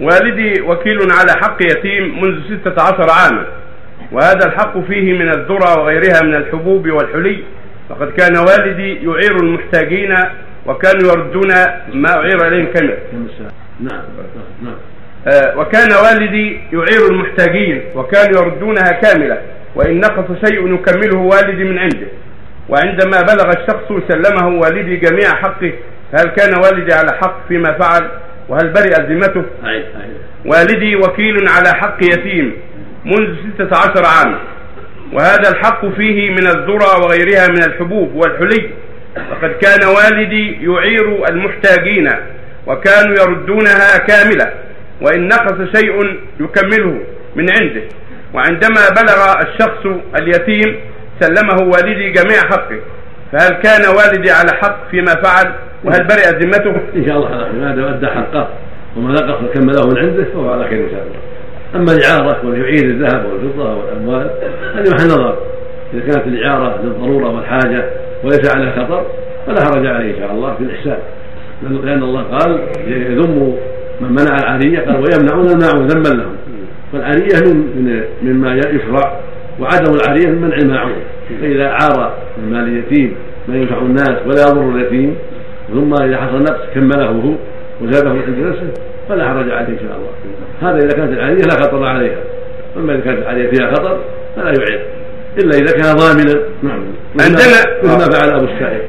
والدي وكيل على حق يتيم منذ ستة عشر عاما وهذا الحق فيه من الذرة وغيرها من الحبوب والحلي. فقد كان والدي يعير المحتاجين وكانوا يردون ما أعير إليهم كاملا نعم نعم. آه، وكان والدي يعير المحتاجين وكانوا يردونها كاملة وإن نقص شيء يكمله والدي من عنده. وعندما بلغ الشخص سلمه والدي جميع حقه فهل كان والدي على حق فيما فعل؟ وهل برئت ذمته؟ أي أي والدي وكيل على حق يتيم منذ ستة عشر عاما وهذا الحق فيه من الذرة وغيرها من الحبوب والحلي. وقد كان والدي يعير المحتاجين وكانوا يردونها كاملة وإن نقص شيء يكمله من عنده. وعندما بلغ الشخص اليتيم سلمه والدي جميع حقه. فهل كان والدي على حق فيما فعل؟ وهل برئت ذمته؟ إن شاء الله على خير ما دام ادى حقه وما نقص كمله من عنده فهو على خير إن شاء الله. أما الإعارة ويعير الذهب والفضة والأموال هذه محل نظر. إذا كانت الإعارة للضرورة والحاجة وليس على خطر فلا حرج عليه إن شاء الله في الإحسان. لأن الله قال يذم من منع العاريه قال ويمنعون الماعون ذما لهم. فالعاريه من من مما يشرع وعدم العاريه من منع الماعون فإذا عار من مال اليتيم ما ينفع الناس ولا يضر اليتيم ثم إذا حصل نقص كمله هو وزاده عند نفسه فلا حرج عليه إن شاء الله. هذا إذا كانت العاريه لا خطر عليها. أما إذا كانت العاريه فيها خطر فلا يعير إلا إذا كان ضامنا. نعم. عندنا- مثل ما فعل أبو السائب.